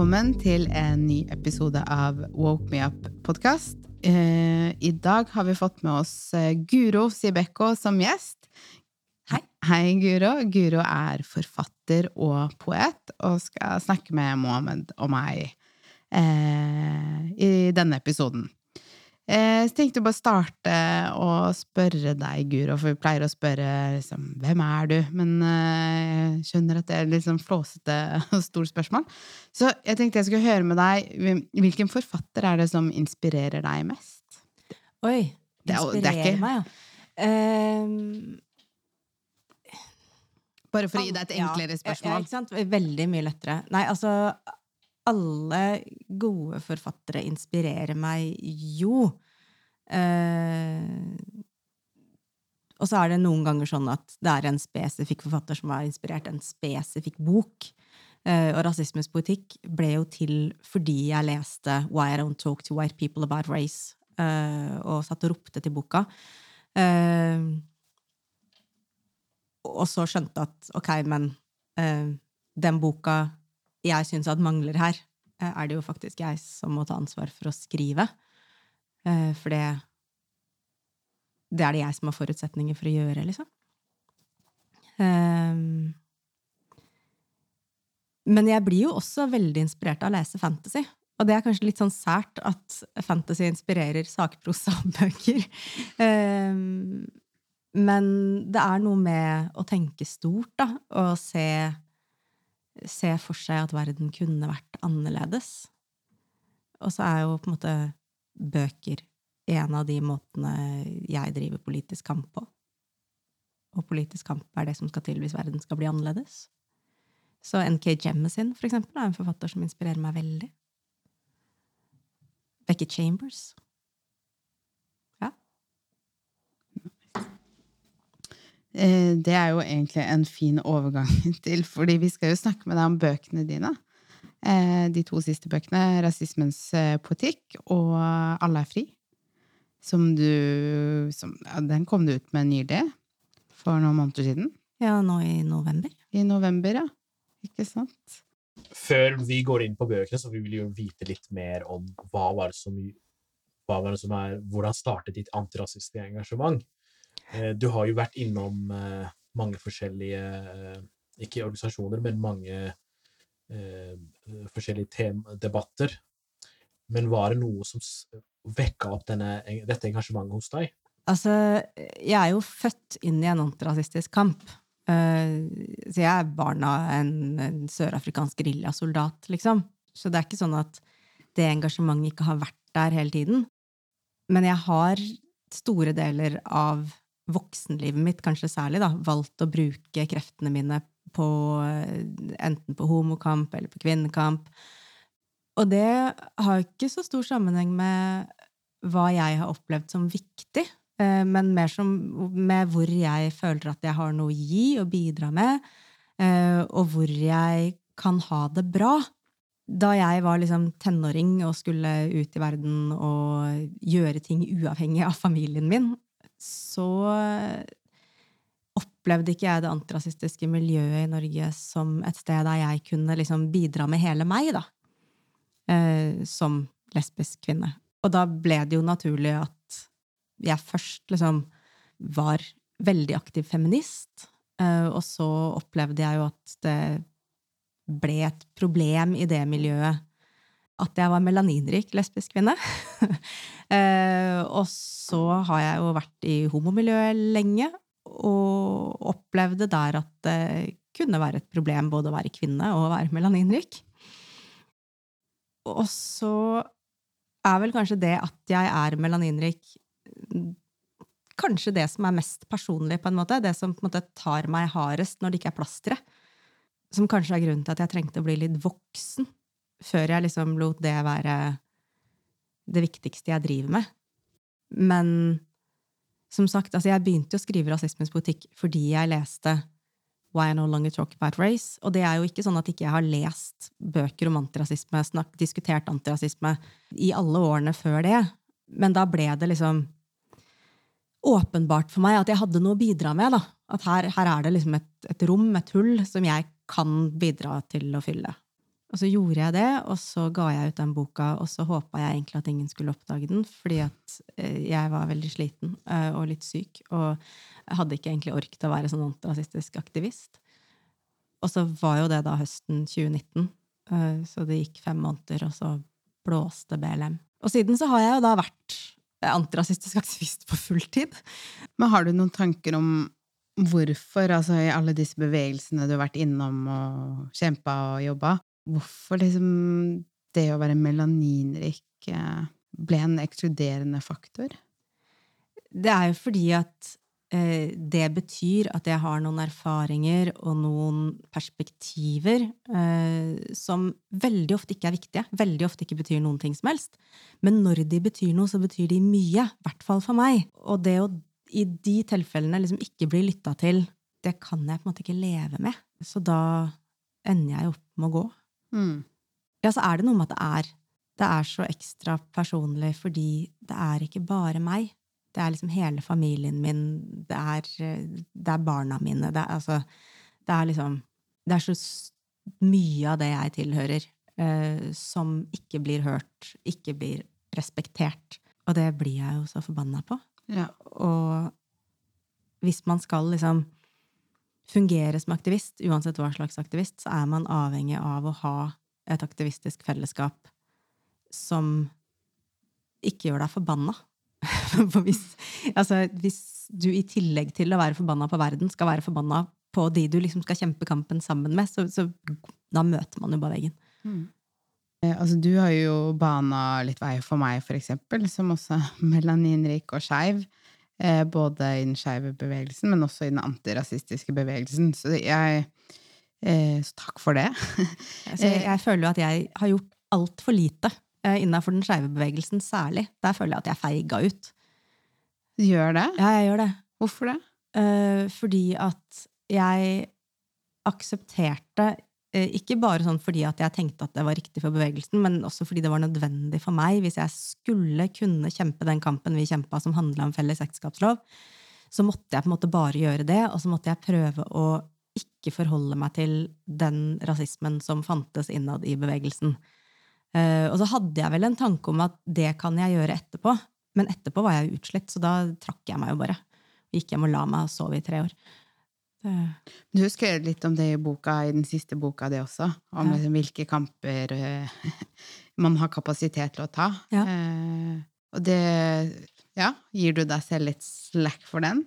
Velkommen til en ny episode av Woke Me Up-podkast. Eh, I dag har vi fått med oss eh, Guro Sibekko som gjest. Hei. Hei, Guro. Guro er forfatter og poet, og skal snakke med Mohammed og meg eh, i denne episoden. Eh, så tenkte jeg bare starte å spørre deg, Guro, for vi pleier å spørre liksom, hvem er du? Men eh, jeg skjønner at det er litt sånn flåsete og stort spørsmål. Så jeg tenkte jeg skulle høre med deg, hvilken forfatter er det som inspirerer deg mest? Oi. Det er Inspirerer det er ikke- meg, ja. Um... Bare for å gi deg et enklere spørsmål. Ja, ikke sant? Veldig mye lettere. Nei, altså Alle gode forfattere inspirerer meg jo. Eh, og så er det noen ganger sånn at det er en spesifikk forfatter som har inspirert en spesifikk bok. Eh, og rasismens politikk ble jo til fordi jeg leste Why I Don't Talk to White People About Race, eh, og satt og ropte til boka. Eh, og så skjønte at ok, men eh, den boka jeg syns at mangler her, eh, er det jo faktisk jeg som må ta ansvar for å skrive. Eh, for det det er det jeg som har forutsetninger for å gjøre, liksom. Ehm, men jeg blir jo også veldig inspirert av å lese fantasy. Og det er kanskje litt sånn sært at fantasy inspirerer sakprosabøker. bøker. men det er noe med å tenke stort, da, og se, se for seg at verden kunne vært annerledes. Og så er jo på en måte bøker en av de måtene jeg driver politisk kamp på. Og politisk kamp er det som skal til hvis verden skal bli annerledes. Så NK Jemisin, for eksempel, er en forfatter som inspirerer meg veldig. Becky Chambers. Ja. Eh, Det er jo egentlig en fin overgang til, fordi vi skal jo snakke med deg om bøkene dine. Eh, De to siste bøkene, 'Rasismens poetikk' politikk' og 'Alle er fri'. Som du som, ja, Den kom du ut med nylig, for noen måneder siden. ja, nå i november. I november, ja. Ikke sant? Før vi går inn på bøkene, så vil vi jo vite litt mer om hva var det som, hva var det som er, hvordan startet ditt antirasistiske engasjement. Eh, Du har jo vært innom eh, mange forskjellige, eh, ikke organisasjoner, men mange forskjellige debatter. Men var det noe som vekka opp denne, dette engasjementet hos deg? Altså, jeg er jo født inn i en antirasistisk kamp. Så jeg er barn av en, en sørafrikansk geriljasoldat, liksom. Så det er ikke sånn at det engasjementet ikke har vært der hele tiden. Men jeg har store deler av voksenlivet mitt, kanskje særlig, da, valgt å bruke kreftene mine på eh, enten på homokamp eller på kvinnekamp. Og det har ikke så stor sammenheng med hva jeg har opplevd som viktig, eh, men mer som med hvor jeg føler at jeg har noe å gi og bidra med, eh, og hvor jeg kan ha det bra. Da jeg var liksom tenåring og skulle ut i verden og gjøre ting uavhengig av familien min, så opplevde ikke jeg det antirasistiske miljøet i Norge som et sted der jeg kunne liksom bidra med hele meg, da. Eh, som lesbisk kvinne. Og da ble det jo naturlig at jeg først liksom var veldig aktiv feminist, eh, og så opplevde jeg jo at det ble et problem i det miljøet at jeg var melaninrik lesbisk kvinne. eh, og så har jeg jo vært i homomiljøet lenge, og opplevde der at det kunne være et problem både å være kvinne og å være melaninrik. Og så er vel kanskje det at jeg er melaninrik, kanskje det som er mest personlig, på en måte. Det som på en måte tar meg hardest når det ikke er plass. Som kanskje er grunnen til at jeg trengte å bli litt voksen før jeg liksom lot det være det viktigste jeg driver med. Men som sagt, altså jeg begynte å skrive rasismens politikk fordi jeg leste Why I No Longer Talk About Race. Og det er jo ikke sånn at ikke jeg har lest bøker om antirasisme, snakk, diskutert antirasisme i alle årene før det. Men da ble det liksom åpenbart for meg at jeg hadde noe å bidra med. da. At her, her er det liksom et, et rom, et hull, som jeg kan bidra til å fylle. Og så gjorde jeg det, og så ga jeg ut den boka, og så håpa jeg egentlig at ingen skulle oppdage den, fordi at eh, jeg var veldig sliten eh, og litt syk, og hadde ikke egentlig orket å være sånn antirasistisk aktivist. Og så var jo det da høsten 2019, eh, så det gikk fem måneder, og så blåste BLM. Og siden så har jeg jo da vært antirasistisk aktivist på fulltid. Men har du noen tanker om hvorfor, altså i alle disse bevegelsene du har vært innom og kjempa og jobba, hvorfor liksom det å være melaninrik eh, ble en ekskluderende faktor? Det er jo fordi at eh, det betyr at jeg har noen erfaringer og noen perspektiver eh, som veldig ofte ikke er viktige, veldig ofte ikke betyr noen ting som helst. Men når de betyr noe, så betyr de mye. I hvert fall for meg. Og det å i de tilfellene liksom ikke bli lytta til, det kan jeg på en måte ikke leve med. Så da ender jeg opp med å gå. Mm. Ja, så er det noe med at det er, det er så ekstra personlig fordi det er ikke bare meg. Det er liksom hele familien min, det er, det er barna mine. Det er, altså, det er liksom Det er så mye av det jeg tilhører, eh, som ikke blir hørt, ikke blir respektert. Og det blir jeg jo så forbanna på. Ja. Og hvis man skal liksom fungere som aktivist, uansett hva slags aktivist, så er man avhengig av å ha et aktivistisk fellesskap som ikke gjør deg forbanna. For hvis, altså, hvis du i tillegg til å være forbanna på verden, skal være forbanna på de du liksom skal kjempe kampen sammen med, så, så da møter man jo bare veggen. Mm. Eh, altså, du har jo bana litt vei for meg, for eksempel, som også er melaninrik og skeiv. Eh, både i den skeive bevegelsen, men også i den antirasistiske bevegelsen. Så jeg eh, Så takk for det. Altså, jeg, jeg føler jo at jeg har gjort altfor lite innafor den skeive bevegelsen særlig. Der føler jeg at jeg feiga ut. Du gjør det? Ja, jeg gjør det. Hvorfor det? Eh, fordi at jeg aksepterte ikke bare sånn fordi at jeg tenkte at det var riktig for bevegelsen, men også fordi det var nødvendig for meg. Hvis jeg skulle kunne kjempe den kampen vi kjempa som handla om felles ekteskapslov, så måtte jeg på en måte bare gjøre det, og så måtte jeg prøve å ikke forholde meg til den rasismen som fantes innad i bevegelsen. Eh, og så hadde jeg vel en tanke om at det kan jeg gjøre etterpå, men etterpå var jeg utslitt, så da trakk jeg meg jo bare. Gikk hjem og la meg og sov i tre år. Det... Du husker litt om det i boka, i den siste boka, det også. Om Ja. liksom hvilke kamper uh, man har kapasitet til å ta. Ja. Uh, og det Ja, gir du deg selv litt slack for den?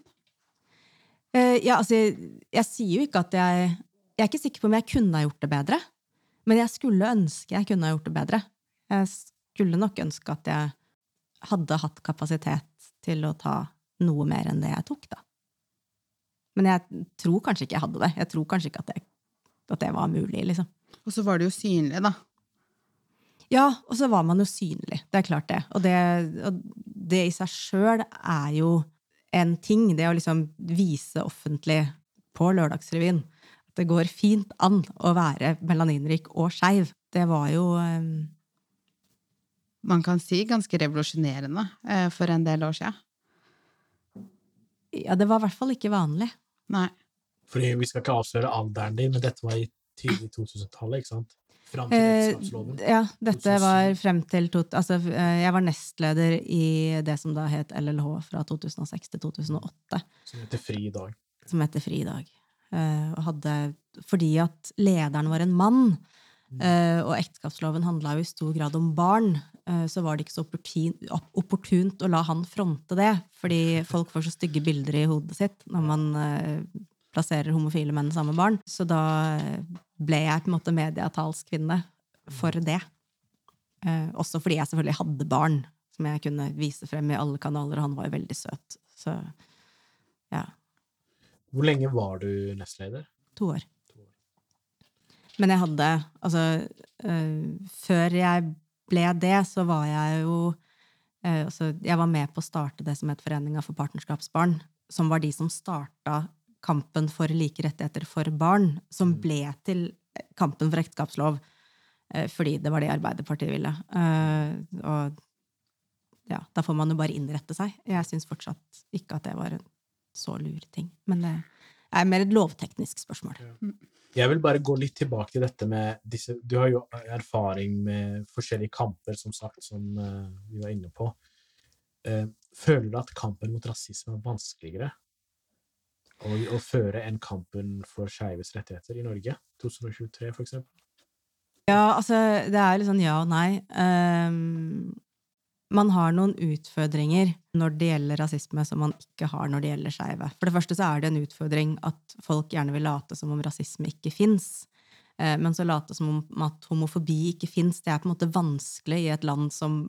Uh, ja, altså, jeg, jeg sier jo ikke at jeg Jeg er ikke sikker på om jeg kunne ha gjort det bedre. Men jeg skulle ønske jeg kunne ha gjort det bedre. Jeg skulle nok ønske at jeg hadde hatt kapasitet til å ta noe mer enn det jeg tok, da. Men jeg tror kanskje ikke jeg hadde det. Jeg tror kanskje ikke at det, at det var mulig, liksom. Og så var det jo synlig, da. Ja, og så var man jo synlig. Det er klart, det. Og det, og det i seg sjøl er jo en ting. Det å liksom vise offentlig på Lørdagsrevyen at det går fint an å være melaninrik og skeiv. Det var jo um... Man kan si ganske revolusjonerende eh, for en del år siden. Ja, det var i hvert fall ikke vanlig. Nei. Fordi vi skal ikke avsløre alderen din, men dette var i tidlig 2000-tallet, ikke sant? Fram til Eh, ekteskapsloven. ja, dette var frem til altså, eh, Jeg var nestleder i det som da het LLH fra 2006 til 2008. Som heter Fri i dag. som heter Fridag. Eh, og hadde, fordi at lederen var en mann, eh, og ekteskapsloven handla jo i stor grad om barn, eh, så var det ikke så opportunt å la han fronte det. Fordi folk får så stygge bilder i hodet sitt når man eh, plasserer homofile menn sammen med barn. Så da eh, ble jeg på en måte medietalskvinne for det. Eh, også fordi jeg selvfølgelig hadde barn som jeg kunne vise frem i alle kanaler, og han var jo veldig søt. Så ja. Hvor lenge var du nestleder? To år. Men jeg hadde Altså, øh, før jeg ble det, så var jeg jo eh, altså, Jeg var med på å starte det som het Foreninga for partnerskapsbarn, som var de som starta kampen for like rettigheter for barn, som ble til kampen for ekteskapslov, eh, fordi det var det Arbeiderpartiet ville. Eh, og ja, da får man jo bare innrette seg. Jeg syns fortsatt ikke at det var en så lur ting. Men det er mer et lovteknisk spørsmål. Jeg vil bare gå litt tilbake til dette med disse Du har jo erfaring med forskjellige kamper, som sagt, som uh, vi var inne på. Uh, føler du at kampen mot rasisme er vanskeligere å, å føre enn kampen for skeives rettigheter i Norge? 2023, for eksempel? Ja, altså, det er litt sånn ja og nei. Um, man har noen utfordringer når det gjelder rasisme som man ikke har når det gjelder skeive. For det første så er det en utfordring at folk gjerne vil late som om rasisme ikke fins. Eh, men så late som om at homofobi ikke fins. Det er på en måte vanskelig i et land som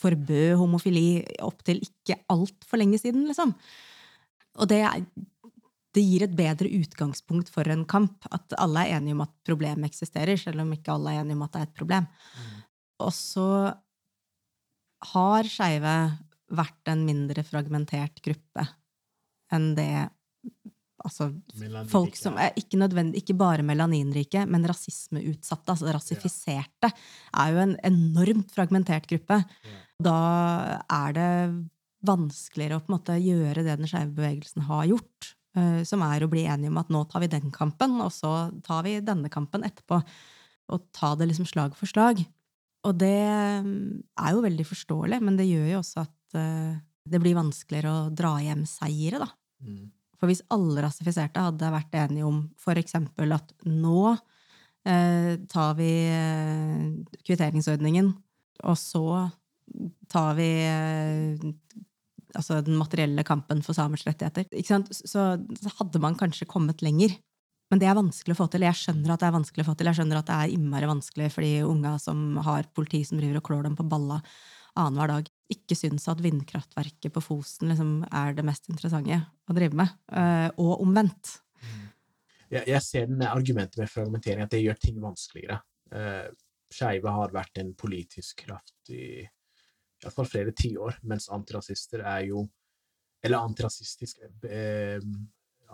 forbød homofili opptil ikke altfor lenge siden, liksom. Og det, det gir et bedre utgangspunkt for en kamp. At alle er enige om at problemet eksisterer, selv om ikke alle er enige om at det er et problem. Mm. Og så har skeive vært en mindre fragmentert gruppe enn det altså, folk som er ikke, nødvendig, ikke bare melaninrike, men rasismeutsatte, altså rasifiserte, er jo en enormt fragmentert gruppe. Da er det vanskeligere å på en måte gjøre det den skeive bevegelsen har gjort, uh, som er å bli enige om at nå tar vi den kampen, og så tar vi denne kampen etterpå. Og ta det liksom slag for slag. Og det mm, er jo veldig forståelig, men det gjør jo også at uh, det blir vanskeligere å dra hjem seire, da. Mm. For hvis alle rasifiserte hadde vært enige om for eksempel at nå eh, tar vi eh, kvitteringsordningen, og så tar vi altså den materielle kampen for samers rettigheter, så hadde man kanskje kommet lenger. Men det er vanskelig å få til. Jeg skjønner at det er vanskelig å få til. Jeg skjønner at det er innmari vanskelig for de unga som har politi som driver og klår dem på balla annenhver dag, ikke syns at vindkraftverket på Fosen liksom er det mest interessante å drive med. Eh, og omvendt. Jeg, jeg ser den argumentet med fragmentering, at det gjør ting vanskeligere. Uh, Skeive har vært en politisk kraft i iallfall flere tiår, mens antirasister er jo Eller antirasistisk eh,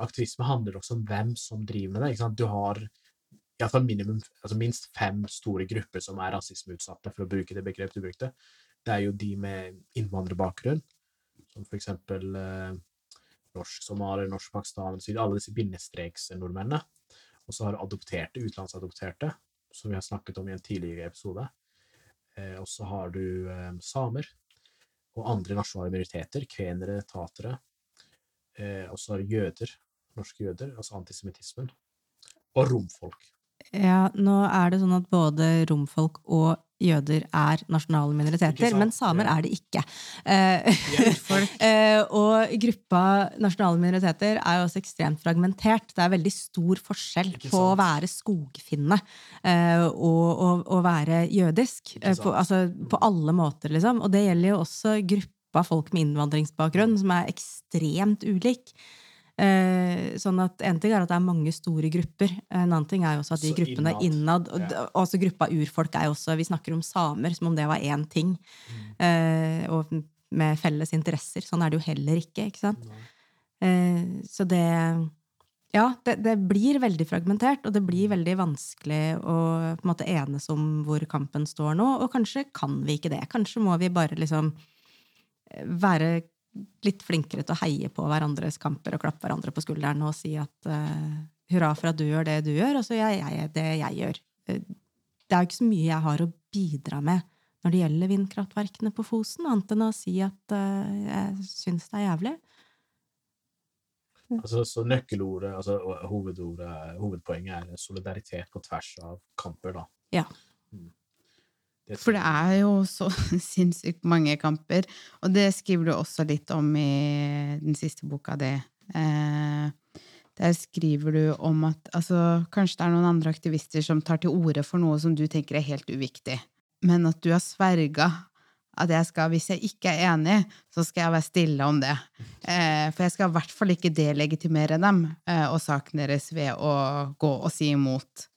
aktivisme handler også om hvem som driver med det. Ikke sant? Du har iallfall minimum, altså minst fem store grupper som er rasismeutsatte, for å bruke det begrepet du brukte. Det er jo de med innvandrerbakgrunn, som for eksempel eh, norsk-somalier, norsk pakistaner, alle disse bindestreksnordmennene. Og så har du adopterte, utenlandsadopterte, som vi har snakket om i en tidligere episode. Eh, og så har du eh, samer og andre nasjonale minoriteter, kvenere, tatere. Eh, og så har du jøder, norske jøder, altså antisemittismen, og romfolk. Ja, nå er det sånn at både romfolk og jøder er nasjonale minoriteter, men samer er det ikke. Eh, eh, og gruppa nasjonale minoriteter er jo også ekstremt fragmentert. Det er veldig stor forskjell på å være skogfinne eh, og å være jødisk. Eh, på, altså, på alle måter, liksom. Og det gjelder jo også gruppa folk med innvandringsbakgrunn, som er ekstremt ulik. Eh, sånn at En ting er at det er mange store grupper. En annen ting er jo også at de så gruppene innad, innad og ja. også gruppa urfolk er jo også Vi snakker om samer som om det var én ting. Mm. Eh, og med felles interesser. Sånn er det jo heller ikke. ikke sant? Eh, så det Ja, det, det, blir veldig fragmentert, og det blir veldig vanskelig å på en måte enes om hvor kampen står nå. Og kanskje kan vi ikke det. Kanskje må vi bare liksom være litt flinkere til å heie på hverandres kamper og klappe hverandre på skulderen og si at uh, hurra for at du gjør det du gjør, og så gjør jeg det jeg gjør. Uh, det er jo ikke så mye jeg har å bidra med når det gjelder vindkraftverkene på Fosen, annet enn å si at uh, jeg syns det er jævlig. Altså, så nøkkelordet, altså hovedordet, hovedpoenget er solidaritet på tvers av kamper, da. Ja. For det er jo så sinnssykt mange kamper, og det skriver du også litt om i den siste boka di. Eh, der skriver du om at altså, kanskje det er noen andre aktivister som tar til orde for noe som du tenker er helt uviktig, men at du har sverga at jeg skal, hvis jeg ikke er enig, så skal jeg være stille om det. Eh, for jeg skal i hvert fall ikke delegitimere dem eh, og saken deres ved å gå og si imot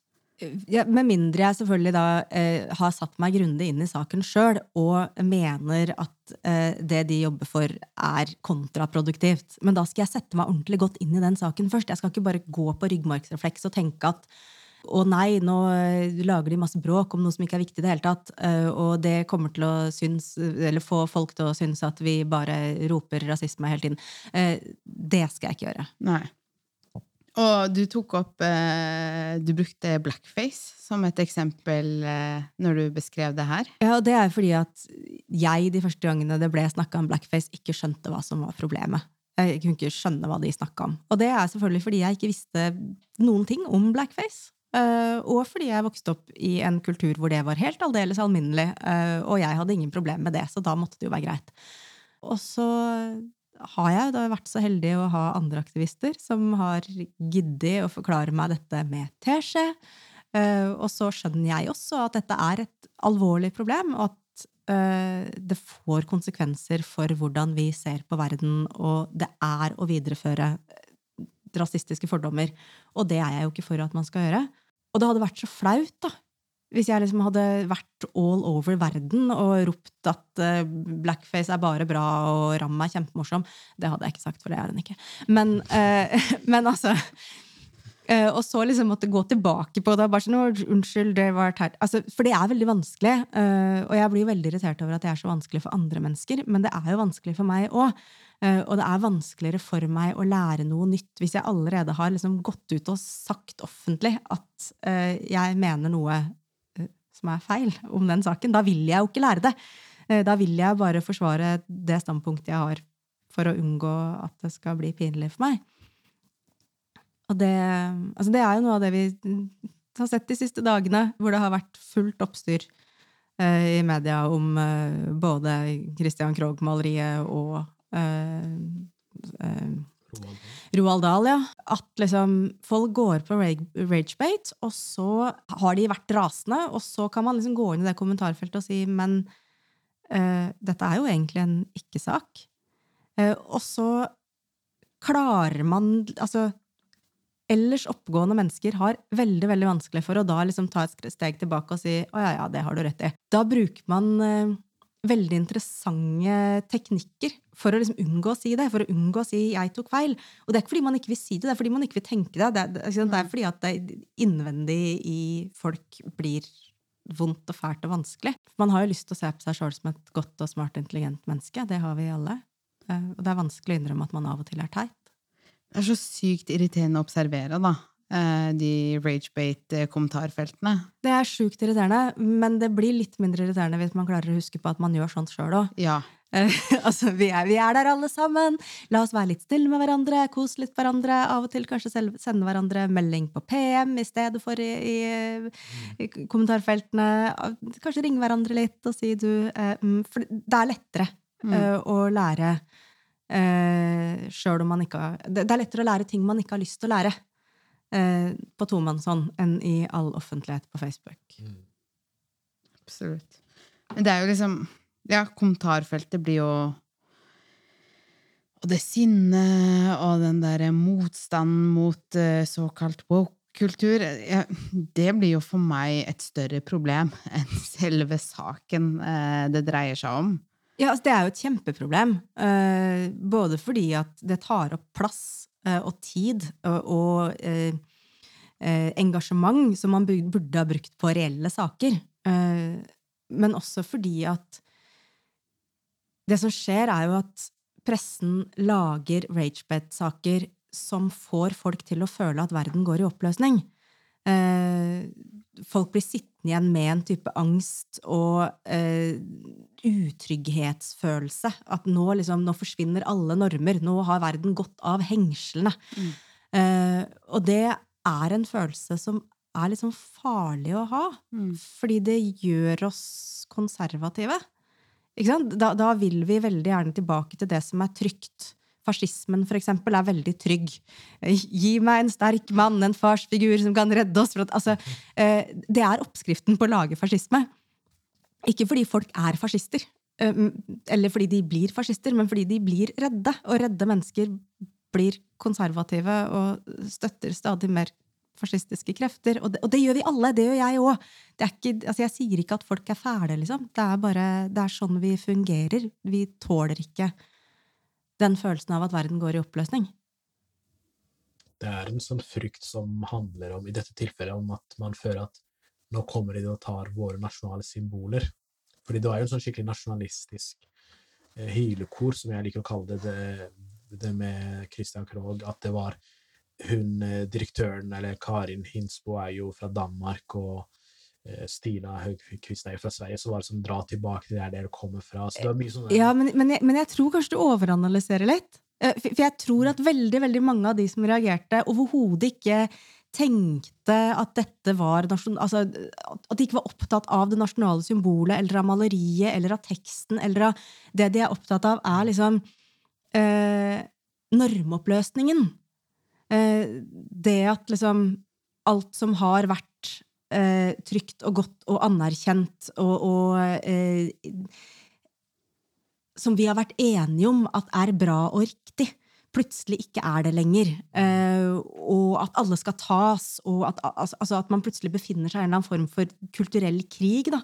ja, Med mindre jeg selvfølgelig da eh, har satt meg grundig inn i saken sjøl og mener at eh, det de jobber for, er kontraproduktivt. Men da skal jeg sette meg ordentlig godt inn i den saken først. Jeg skal ikke bare gå på ryggmargsrefleks og tenke at å nei, nå eh, lager de masse bråk om noe som ikke er viktig i det hele tatt. Eh, og det kommer til å synes, eller få folk til å synes at vi bare roper rasisme hele tiden. Eh, det skal jeg ikke gjøre. Nei. Og du tok opp eh, Du brukte blackface som et eksempel eh, når du beskrev det her. Ja, og det er fordi at jeg de første gangene det ble snakka om blackface, ikke skjønte hva som var problemet. Jeg kunne ikke skjønne hva de snakka om. Og det er selvfølgelig fordi jeg ikke visste noen ting om blackface. Uh, og fordi jeg vokste opp i en kultur hvor det var helt aldeles alminnelig. Og jeg hadde ingen problem med det, så da måtte det jo være greit. Og så har jeg da vært så heldig å ha andre aktivister som har giddet å forklare meg dette med teskje. Uh, og så skjønner jeg også at dette er et alvorlig problem, og at det får konsekvenser for hvordan vi ser på verden, og det er å videreføre rasistiske fordommer. Og det er jeg jo ikke for at man skal gjøre. Og det hadde vært så flaut, da. Hvis jeg liksom hadde vært all over verden og ropt at uh, blackface er bare bra og Ram er kjempemorsom. Det hadde jeg ikke sagt, for det er den ikke. Men, uh, men altså uh, Og så liksom måtte gå tilbake på det. bare sånn, unnskyld, det var teit. Altså, for det er veldig vanskelig. og jeg blir veldig irritert over at det er så vanskelig for andre mennesker, men det er jo vanskelig for meg òg. Eh, og det er vanskeligere for meg å lære noe nytt hvis jeg allerede har liksom gått ut og sagt offentlig at jeg mener noe som er feil om den saken. Da vil jeg jo ikke lære det. Uh, da vil jeg bare forsvare det standpunktet jeg har, for å unngå at det skal bli pinlig for meg. Og det, altså det er jo noe av det vi har sett de siste dagene, hvor det har vært fullt oppstyr i media om både Christian Krogh-maleriet og Eh, eh, Roald Dahl, ja. At liksom folk går på ragebate, og så har de vært rasende, og så kan man liksom gå inn i det kommentarfeltet og si men uh, dette er jo egentlig en ikke-sak. Uh, og så klarer man Altså ellers oppegående mennesker har veldig veldig vanskelig for å da liksom ta et steg tilbake og si å ja, ja, det har du rett i. Da bruker man uh, veldig interessante teknikker for å liksom unngå å si det, for å unngå å si 'jeg tok feil'. Og det er ikke fordi man ikke vil si det, det er fordi man ikke vil tenke det. Det er, det er mm. fordi at det innvendig i folk blir vondt og fælt og vanskelig. Man har jo lyst til å se på seg sjøl som et godt og smart, intelligent menneske. Det har vi alle. Eh, og det er vanskelig å innrømme at man av og til er teit. Det er så sykt irriterende å observere, da. Eh, de ragebate-kommentarfeltene. Det er sjukt irriterende, men det blir litt mindre irriterende hvis man klarer å huske på at man gjør sånt sjøl òg. Ja. Eh, altså, vi er, vi er, der alle sammen. La oss være litt stille med hverandre, kose litt hverandre. Av og til kanskje sende hverandre melding på PM i stedet for i, i, i kommentarfeltene. Kanskje ringe hverandre litt og si du eh, mm, For det er lettere mm. uh, å lære uh, sjøl om man ikke har det, det er lettere å lære ting man ikke har lyst til å lære eh, på tomannshånd enn i all offentlighet på Facebook. Mm. Absolutt. Men det er jo liksom Ja, kommentarfeltet blir jo Og det sinnet og den derre motstanden mot uh, såkalt woke-kultur ja, Det blir jo for meg et større problem enn selve saken uh, det dreier seg om. Ja, altså Det er jo et kjempeproblem. Uh, både fordi at det tar opp plass og tid og, og eh, eh, engasjement som man burde ha brukt på reelle saker. men også fordi at det som skjer, er jo at pressen lager ragebed-saker som får folk til å føle at verden går i oppløsning. Folk blir sittende igjen med en type angst og utrygghetsfølelse. At nå, liksom, nå forsvinner alle normer. Nå har verden gått av hengslene. Mm. Eh, og det er en følelse som er sånn farlig å ha. Mm. Fordi det gjør oss konservative. Da, da, vil vi veldig gjerne tilbake til det som er trygt. Fascismen, for eksempel, er veldig trygg. Gi meg en sterk mann, en farsfigur som kan redde oss. At, altså, uh, det er oppskriften på å lage fascisme. Ikke fordi folk er fascister, eller fordi de blir fascister, men fordi de blir redde. Og redde mennesker blir konservative og støtter stadig mer fascistiske krefter. Og det, og det gjør vi alle. Det gjør jeg òg. Altså jeg sier ikke at folk er fæle, liksom. Det er bare det er sånn vi fungerer. Vi tåler ikke den følelsen av at verden går i oppløsning. Det er en sånn frykt som handler om, i dette tilfellet, om at man føler at nå kommer de og tar våre nasjonale symboler. Fordi det var jo en sånn skikkelig nasjonalistisk eh, hylekor, som jeg liker å kalle det, det, det med Christian Krogh, at det var hun eh, direktøren, eller Karin Hinsbo, er jo fra Danmark, og Stina Høgquist er jo fra Sverige, så var det som dra tilbake til der dere kommer fra. Så det var mye sånn Ja, men, men, jeg, men jeg tror kanskje du overanalyserer litt. Eh, For jeg tror at veldig veldig mange av de som reagerte, overhodet ikke tenkte at dette var altså, At de ikke var opptatt av det nasjonale symbolet eller av maleriet eller av teksten. eller av Det de er opptatt av, er liksom eh, normoppløsningen. Eh, det at liksom alt som har vært eh, trygt og godt og anerkjent og, og eh, som vi har vært enige om at er bra og riktig, plutselig ikke er det lenger. Eh, og at alle skal tas, og at, altså, altså at man plutselig befinner seg i en eller annen form for kulturell krig, da,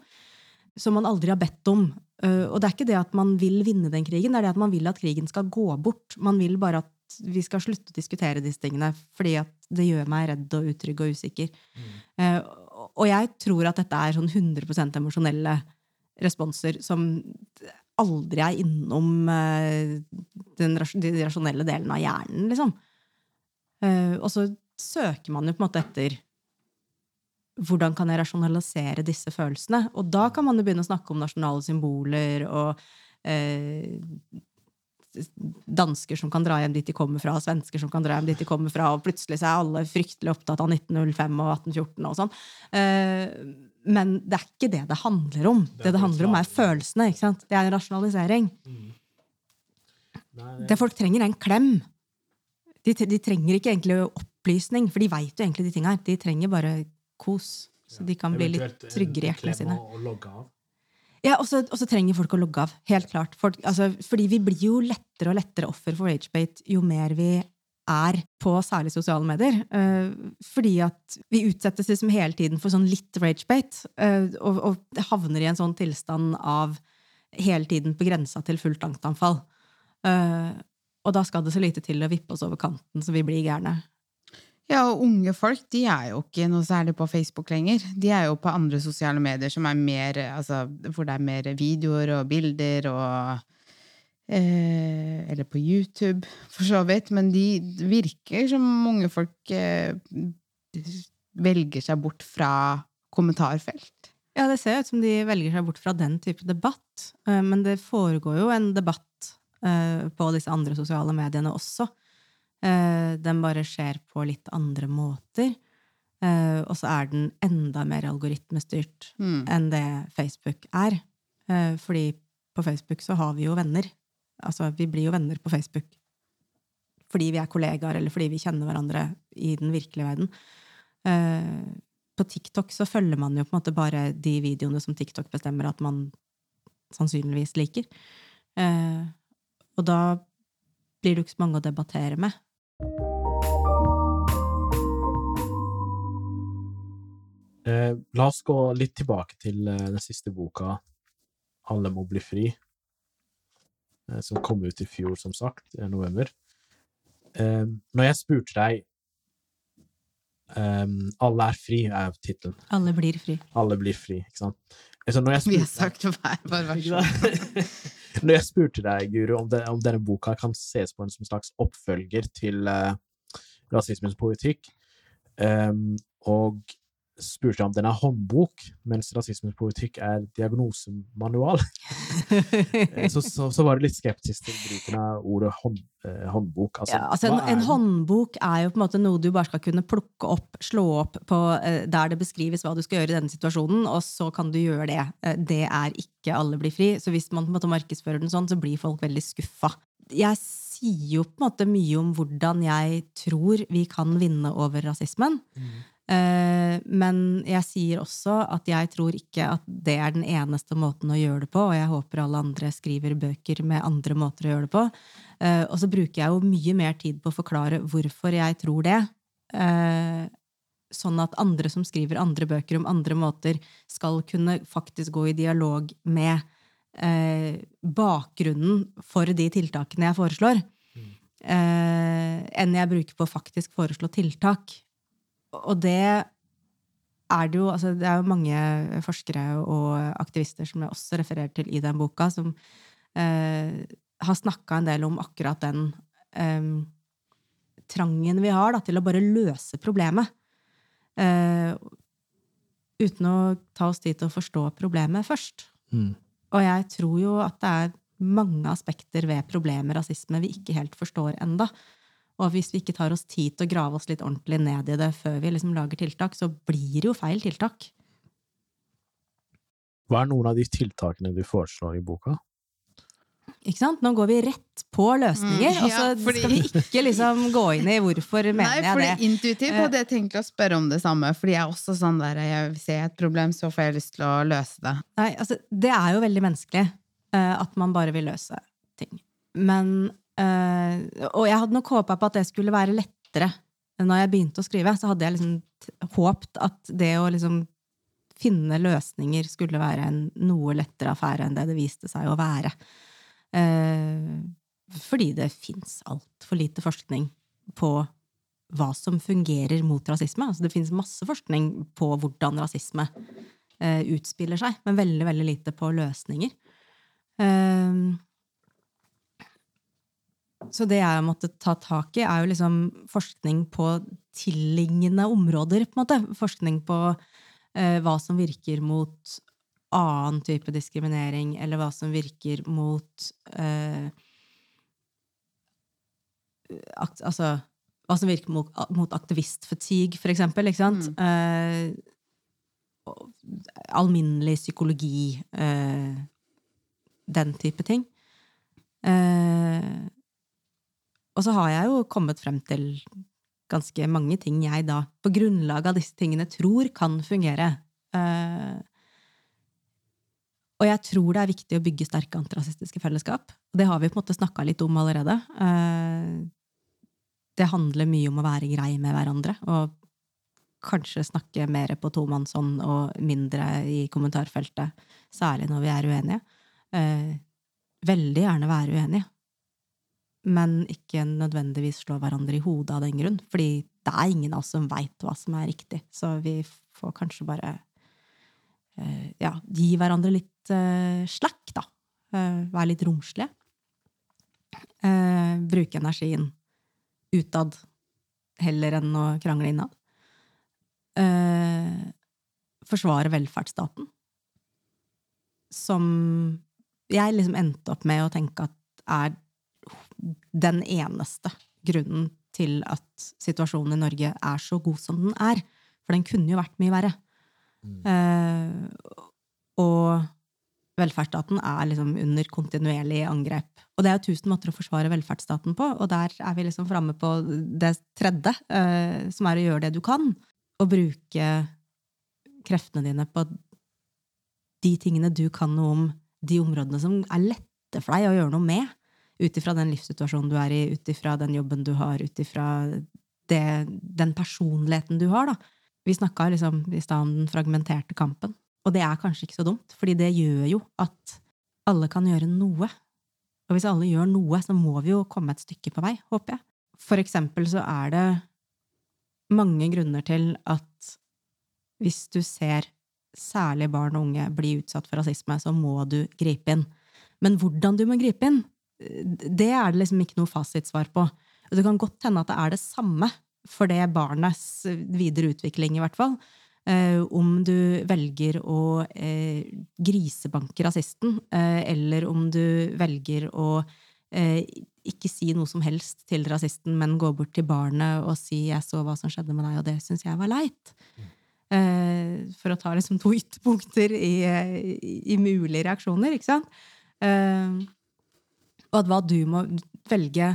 som man aldri har bedt om. Eh, og det er ikke det at man vil vinne den krigen, det er det at man vil at krigen skal gå bort. Man vil bare at vi skal slutte å diskutere disse tingene, fordi at det gjør meg redd og utrygg og usikker. Eh, og jeg tror at dette er sånn 100% emosjonelle responser som aldri er innom eh, den, rasjonelle delen av hjernen, liksom. Eh, og så søker man jo på en måte etter hvordan kan jeg rasjonalisere disse følelsene? Og da kan man jo begynne å snakke om nasjonale symboler og eh, dansker som kan dra hjem dit de kommer fra, svensker som kan dra hjem dit de kommer fra, og plutselig så er alle fryktelig opptatt av 1905 og 1814 og sånn. Eh, men det er ikke det det handler om. Det det handler om, er følelsene. ikke sant? Det er en rasjonalisering. Mm. Det folk trenger, er en klem. De, de trenger ikke egentlig opplysning, for de veit jo egentlig de tinga her. De trenger bare kos, så de kan bli litt tryggere i hjertene sine. Og logge av. Ja, og så trenger folk å logge av. Helt klart. Folk, altså, fordi vi blir jo lettere og lettere offer for ragebate jo mer vi er på særlig sosiale medier. Uh, fordi at vi utsettes liksom hele tiden for sånn litt ragebate, uh, og, og havner i en sånn tilstand av hele tiden på grensa til fullt angstanfall. Uh, og da skal det så lite til å vippe oss over kanten så vi blir gærne. Ja, og unge folk de er jo ikke noe særlig på Facebook lenger. De er jo på andre sosiale medier som er mer, altså, hvor det er mer videoer og bilder og eh, Eller på YouTube, for så vidt. Men de virker som unge folk eh, velger seg bort fra kommentarfelt. Ja, det ser ut som de velger seg bort fra den type debatt. Eh, Men det foregår jo en debatt eh, på disse andre sosiale mediene også. Eh, Den bare skjer på litt andre måter. Eh, Og så er den enda mer algoritmestyrt Mm. enn det Facebook er. Eh, Fordi på Facebook så har vi jo venner. Altså, vi blir jo venner på Facebook. Fordi vi er kollegaer, eller fordi vi kjenner hverandre i den virkelige verden. På TikTok så følger man jo på en måte bare de videoene som TikTok bestemmer at man sannsynligvis liker. Og da blir det jo ikke så mange å debattere med. La oss gå litt tilbake til eh, den siste boka, 'Alle må bli fri', eh, som kom ut i fjor, som sagt, i november. Eh, når jeg spurte deg eh, 'Alle er fri' er tittelen. Alle blir fri. Alle blir fri, ikke sant? Altså, når jeg Vi har sagt hver vår versjon. Når jeg spurte deg, Guru, om, det, om denne boka kan ses på en som slags oppfølger til eh, rasismens politikk, eh, og spurte om den er håndbok, mens rasismens politikk er diagnosemanual, Eh, så, så, så var du litt skeptisk til bruken av ordet hånd, eh, håndbok. Altså, ja, altså en, en håndbok er jo på en måte noe du bare skal kunne plukke opp, slå opp på eh, der det beskrives hva du skal gjøre i denne situasjonen, og så kan du gjøre det. Eh, det er ikke Alle blir fri. Så hvis man på en måte markedsfører den sånn, så blir folk veldig skuffa. Jeg sier jo på en måte mye om hvordan jeg tror vi kan vinne over rasismen. Mm. Eh, men jeg sier også at jeg tror ikke at det er den eneste måten å gjøre det på, og jeg håper alle andre skriver bøker med andre måter å gjøre det på. Eh, og så bruker jeg jo mye mer tid på å forklare hvorfor jeg tror det. Eh, sånn at andre som skriver andre bøker om andre måter, skal kunne faktisk gå i dialog med bakgrunnen for de tiltakene jeg foreslår, eh, enn jeg bruker på å faktisk foreslå tiltak. Og det er det jo altså Det er jo mange forskere og aktivister som jeg også refererer til i den boka, som eh, har snakka en del om akkurat den eh, trangen vi har da, til å bare løse problemet. Eh, uten å ta oss tid til å forstå problemet først. Mm. Og jeg tror jo at det er mange aspekter ved problemet rasisme vi ikke helt forstår enda. Og hvis vi ikke tar oss tid til å grave oss litt ordentlig ned i det før vi liksom lager tiltak, så blir det jo feil tiltak. Hva er noen av de tiltakene du foreslår i boka? Ikke sant? Nå går vi rett på løsninger, Mm, og så fordi- skal vi ikke liksom gå inn i hvorfor mener Nei, jeg det. Nei, intuitivt hadde jeg tenkt å spørre om det samme. Fordi jeg er også sånn der, jeg ser et problem, så får jeg lyst til å løse det. Nei, altså, det er jo veldig menneskelig eh, at man bare vil løse ting. Men eh, Og jeg hadde nok håpa på at det skulle være lettere. Når jeg begynte å skrive, så hadde jeg liksom håpt at det å liksom finne løsninger skulle være en noe lettere affære enn det det viste seg å være. Eh, fordi det fins altfor lite forskning på hva som fungerer mot rasisme. Altså, det fins masse forskning på hvordan rasisme eh, utspiller seg, men veldig, veldig lite på løsninger. Eh, så det jeg har måttet ta tak i, er jo liksom forskning på tilliggende områder, på en måte. Forskning på eh, hva som virker mot annen type diskriminering, eller hva som virker mot eh, akt, Altså hva som virker mot, mot aktivistfatigue, for eksempel. Ikke sant? Eh, alminnelig psykologi, eh, den type ting. Eh, og så har jeg jo kommet frem til ganske mange ting jeg da, på grunnlag av disse tingene, tror kan fungere. Uh, og jeg tror det er viktig å bygge sterke antirasistiske fellesskap. Og det har vi på en måte snakka litt om allerede. Eh, det handler mye om å være grei med hverandre, og kanskje snakke mer på tomannshånd og mindre i kommentarfeltet, særlig når vi er uenige. Eh, veldig gjerne være uenige, men ikke nødvendigvis slå hverandre i hodet av den grunn, fordi det er ingen av oss som veit hva som er riktig, så vi får kanskje bare uh, ja, gi hverandre litt uh, slack, da. Uh, være litt romslige. Bruke energien utad heller enn å krangle innad. Forsvare velferdsstaten. Som jeg liksom endte opp med å tenke at er den eneste grunnen til at situasjonen i Norge er så god som den er. For den kunne jo vært mye verre. Eh, og velferdsstaten er liksom under kontinuerlig angrep. Og det er jo tusen måter å forsvare velferdsstaten på, og der er vi liksom framme på det tredje, eh, som er å gjøre det du kan. Og bruke kreftene dine på de tingene du kan noe om, de områdene som er lette for deg å gjøre noe med. Ut ifra den livssituasjonen du er i, ut ifra den jobben du har, ut ifra den personligheten du har, da. Vi snakka liksom i stad om den fragmenterte kampen. Og det er kanskje ikke så dumt, fordi det gjør jo at alle kan gjøre noe. Og hvis alle gjør noe, så må vi jo komme et stykke på vei, håper jeg. For eksempel så er det mange grunner til at hvis du ser særlig barn og unge bli utsatt for rasisme, så må du gripe inn. Men hvordan du må gripe inn, det er det liksom ikke noe fasitsvar på. Det kan godt hende at det er det samme for det barnets videre utvikling, i hvert fall. Eh, om du velger å eh, grisebanke rasisten, eh, eller om du velger å ikke si noe som helst til rasisten, men gå bort til barnet og si 'jeg så hva som skjedde med deg, og det syns jeg var leit'. For å ta liksom to ytterpunkter i, i, i mulige reaksjoner, ikke sant? Og at hva du må velge,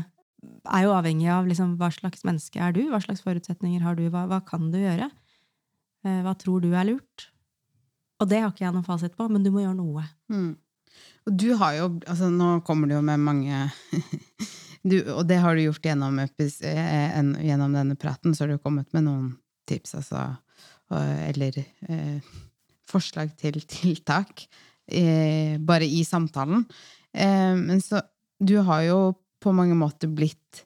er jo avhengig av liksom, hva slags menneske er du, hva slags forutsetninger har du, hva, hva kan du gjøre? Eh, hva tror du er lurt? Og det har ikke jeg noen fasit på, men du må gjøre noe. Mm. Og du har jo altså Nå kommer du jo med mange du, Og det har du gjort gjennom, eh, en- gjennom denne praten, så har du kommet med noen tips, altså. Eller eh, forslag til tiltak. Eh, bare i samtalen. Eh, men så Du har jo på mange måter blitt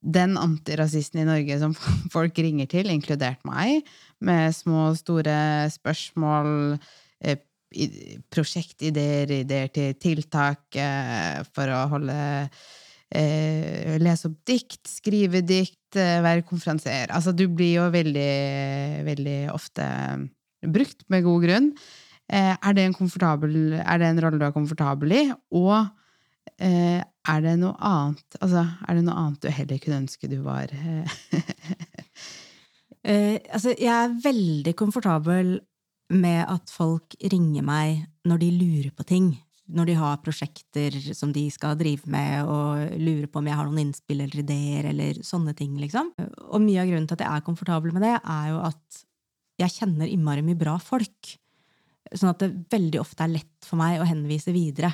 den antirasisten i Norge som folk ringer til, inkludert meg, med små store spørsmål, eh, prosjektideer, ideer til tiltak eh, for å holde eh, lese opp dikt, skrive dikt, være konferansier. Altså, du blir jo veldig, veldig ofte brukt, med god grunn. Er, det en en rolle du er komfortabel i? Og er det noe annet Altså, er det noe annet du heller kunne ønske du var Eh, altså, jeg er veldig komfortabel med at folk ringer meg når de lurer på ting. Når de har prosjekter som de skal drive med, og lurer på om jeg har noen innspill eller ideer, eller sånne ting, liksom. Og mye av grunnen til at jeg er komfortabel med det, er jo at jeg kjenner innmari mye bra folk. Sånn at det veldig ofte er lett for meg å henvise videre.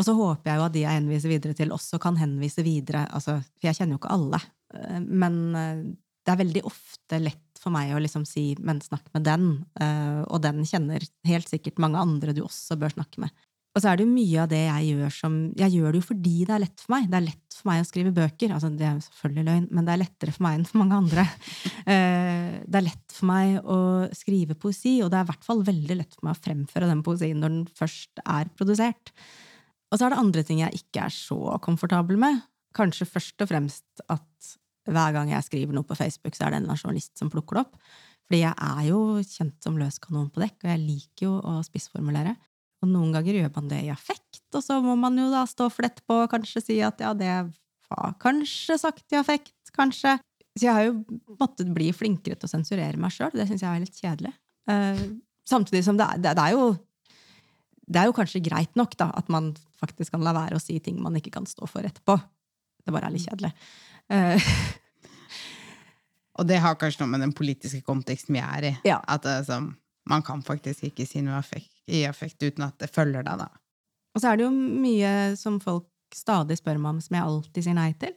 Og så håper jeg jo at de jeg henviser videre til, også kan henvise videre. Altså, for jeg kjenner jo ikke alle. Eh, men eh, det er veldig ofte lett for meg å liksom si 'men snakk med den', uh, og den kjenner helt sikkert mange andre du også bør snakke med. Og så er det jo mye av det jeg gjør som Jeg gjør det jo fordi det er lett for meg. Det er lett for meg å skrive bøker. Altså, det er jo selvfølgelig løgn, men det er lettere for meg enn for mange andre. Det er lett for meg å skrive poesi, og det er i hvert fall veldig lett for meg å fremføre den poesien når den først er produsert. Og så er det andre ting jeg ikke er så komfortabel med. Kanskje først og fremst at hver gang jeg skriver noe på Facebook, så er det en journalist som plukker det opp. Fordi jeg er jo kjent som løs kanon på dekk, og jeg liker jo å spissformulere. Og noen ganger gjør man det i affekt, og så må man jo da stå flett på og kanskje si at ja, det var kanskje sagt i affekt, kanskje. Så jeg har jo måttet bli flinkere til å sensurere meg sjøl. Det syns jeg er litt kjedelig. Uh, samtidig som det er, det, er jo det er jo kanskje greit nok da, at man faktisk kan la være å si ting man ikke kan stå for etterpå. Det bare er litt kjedelig. Uh, og det har kanskje noe med den politiske konteksten vi er i. Ja. At altså, man kan faktisk ikke si noe affekt, i affekt uten at det følger deg, da. Og så er det jo mye som folk stadig spør meg om, som jeg alltid sier nei til.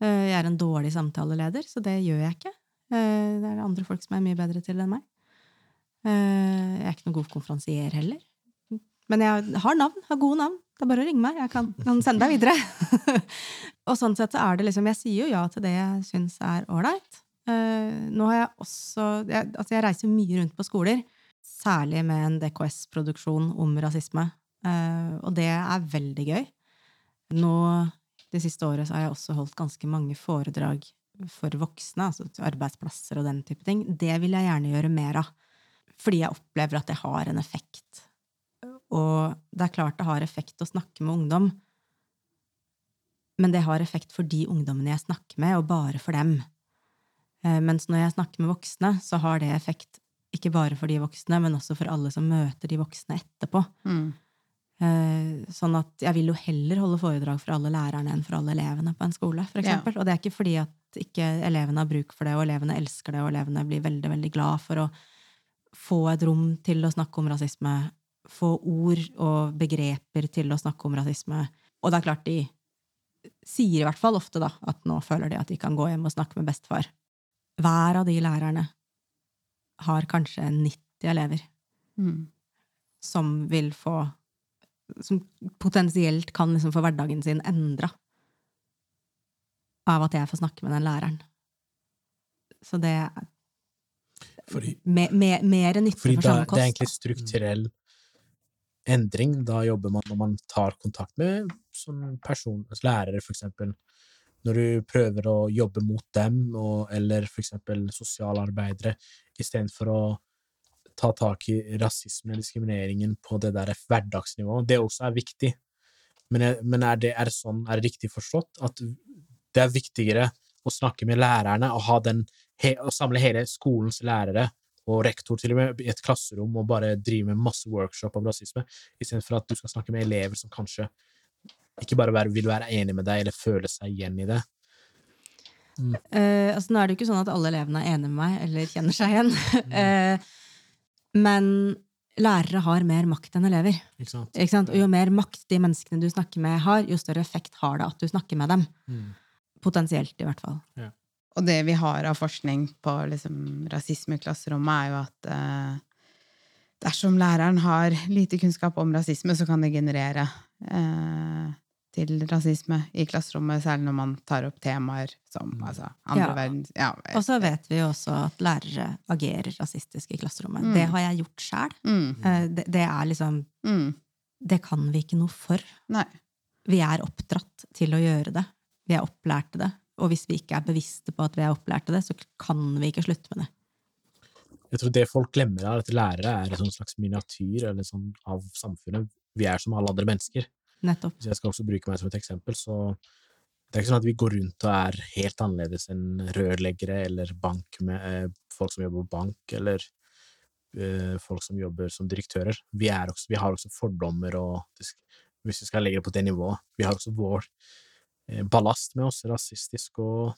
Uh, jeg er en dårlig samtaleleder, så det gjør jeg ikke. Uh, det er det andre folk som er mye bedre til enn meg. Jeg er ikke noen god konferansier heller. Men jeg har navn, har gode navn. Det er bare å ringe meg. Jeg kan, kan sende deg videre. og sånn sett så er det liksom Jeg sier jo ja til det jeg syns er ålreit. Uh, nå har jeg også jeg, Altså, jeg reiser mye rundt på skoler, særlig med en DKS-produksjon om rasisme. Uh, og det er veldig gøy. Nå det siste året så har jeg også holdt ganske mange foredrag for voksne, altså arbeidsplasser og den type ting. Det vil jeg gjerne gjøre mer av. Fordi jeg opplever at det har en effekt og det er klart det har effekt å snakke med ungdom, men det har effekt for de ungdommene jeg snakker med, og bare for dem. Eh, mens når jeg snakker med voksne, så har det effekt ikke bare for de voksne, men også for alle som møter de voksne etterpå. Mm. Eh, sånn at jeg vil jo heller holde foredrag for alle lærerne enn for alle elevene på en skole, for eksempel. Ja. Og det er ikke fordi at ikke elevene har bruk for det, og elevene elsker det, og elevene blir veldig, veldig glad for å få et rom til å snakke om rasisme få ord og begreper til å snakke om rasisme. Og det er klart de sier i hvert fall ofte da, at nå føler de at de kan gå hjem og snakke med bestefar. Hver av de lærerne har kanskje 90 elever mm. som vil få Som potensielt kan liksom få hverdagen sin endra av at jeg får snakke med den læreren. Så det er fordi, me, me, mer nytte for samme kost. Det er egentlig strukturell endring. Da jobber man når man tar kontakt med som person, altså lærere, for eksempel. Når du prøver å jobbe mot dem, og, eller for eksempel sosialarbeidere, istedenfor å ta tak i rasismen og diskrimineringen på det der hverdagsnivået. Det også er viktig. Men, men er, det, er, sånn, er det riktig forstått at det er viktigere å snakke med lærerne og, den, og samle hele skolens lærere og rektor til og med i et klasserom og bare drive med masse workshop om rasisme, istedenfor at du skal snakke med elever som kanskje ikke bare være, vil være enig med deg eller føle seg igjen i det. Mm. Uh, altså, nå er det jo ikke sånn at alle elevene er enig med meg eller kjenner seg igjen. uh, men lærere har mer makt enn elever. Ikke sant? Ikke sant? Og jo mer makt de menneskene du snakker med, har, jo større effekt har det at du snakker med dem. Mm. Potensielt, i hvert fall. Ja. Og det vi har av forskning på liksom, rasisme i klasserommet, er jo at eh, dersom læreren har lite kunnskap om rasisme, så kan det generere eh, til rasisme i klasserommet, særlig når man tar opp temaer som Mm. altså, andre Ja. verdens ja, Og så vet vi jo også at lærere agerer rasistisk i klasserommet. Mm. Det har jeg gjort sjæl. mm, Det, det er liksom mm, Det kan vi ikke noe for. Nei. vi er oppdratt til å gjøre det. Vi er opplært til det. Og hvis vi ikke er bevisste på at vi er opplært til det, så kan vi ikke slutte med det. Jeg tror det folk glemmer, er at lærere er en slags miniatyr eller sånn av samfunnet. Vi er som alle andre mennesker. Nettopp. Hvis jeg skal også bruke meg som et eksempel, så det er ikke sånn at vi går rundt og er helt annerledes enn rørleggere eller bank med, eh, folk som jobber på bank, eller eh, folk som jobber som direktører. Vi, er også, vi har også fordommer, og hvis vi skal legge det på det nivået Vi har også vår ballast med oss, rasistisk og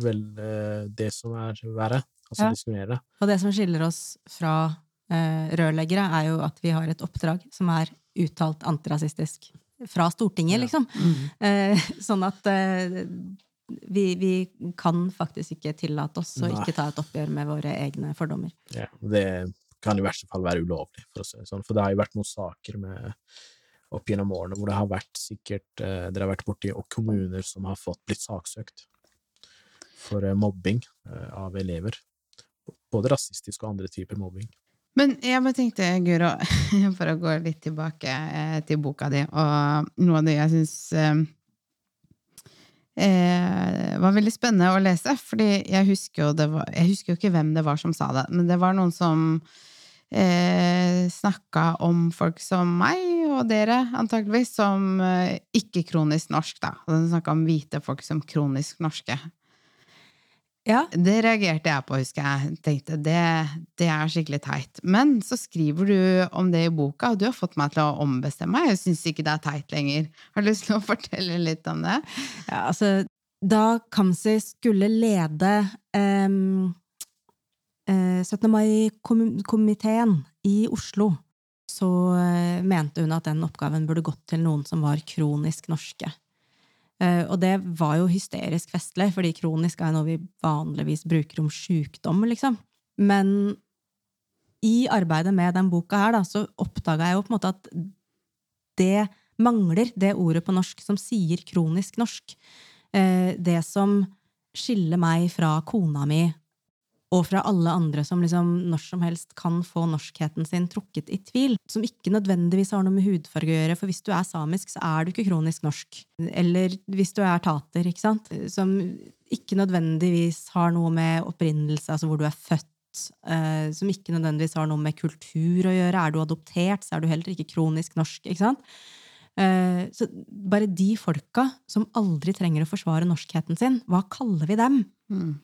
vel eh, det som er verre, altså Ja. diskriminerende. Og det som skiller oss fra eh, rørleggere, er jo at vi har et oppdrag som er uttalt antirasistisk. Fra Stortinget, Ja. liksom. Eh, sånn at eh, vi, vi kan faktisk ikke tillate oss å Nei. ikke ta et oppgjør med våre egne fordommer. Ja, det kan i verste fall være ulovlig, for å si det sånn. For det har jo vært noen saker med opp gjennom årene hvor det har vært sikkert eh, Dere har vært borti og kommuner som har fått blitt saksøkt for eh, mobbing eh, av elever. Både rasistisk og andre typer mobbing. Men jeg bare tenkte, Guro, for å gå litt tilbake eh, til boka di, og noe av det jeg syns eh, eh, var veldig spennende å lese, fordi jeg husker jo var, Jeg husker jo ikke hvem det var som sa det, men det var noen som eh, snakka om folk som meg og dere, antageligvis, som eh, ikke kronisk norsk, da. Og de snakka om hvite folk som kronisk norske. Ja, Det reagerte jeg på, husker jeg. Tenkte det, det er skikkelig teit. Men så skriver du om det i boka, og du har fått meg til å ombestemme meg. Jeg syns ikke det er teit lenger. Har du lyst til å fortelle litt om det? Ja, altså, da Kamzy skulle lede eh, 17. mai-komiteen i Oslo, så eh, mente hun at den oppgaven burde gått til noen som var kronisk norske. Eh, og det var jo hysterisk festlig, fordi kronisk er noe vi vanligvis bruker om sjukdom, liksom. Men i arbeidet med den boka her, da, så oppdaga jeg jo på en måte at det mangler det ordet på norsk som sier kronisk norsk. Eh, det som skiller meg fra kona mi og fra alle andre som liksom når som helst kan få norskheten sin trukket i tvil, som ikke nødvendigvis har noe med hudfarge å gjøre, for hvis du er samisk, så er du ikke kronisk norsk. Eller hvis du er tater, ikke sant, som ikke nødvendigvis har noe med opprinnelse, altså hvor du er født, eh, som ikke nødvendigvis har noe med kultur å gjøre. Er du adoptert, så er du heller ikke kronisk norsk, ikke sant? Eh, Så bare de folka som aldri trenger å forsvare norskheten sin, hva kaller vi dem? Eh,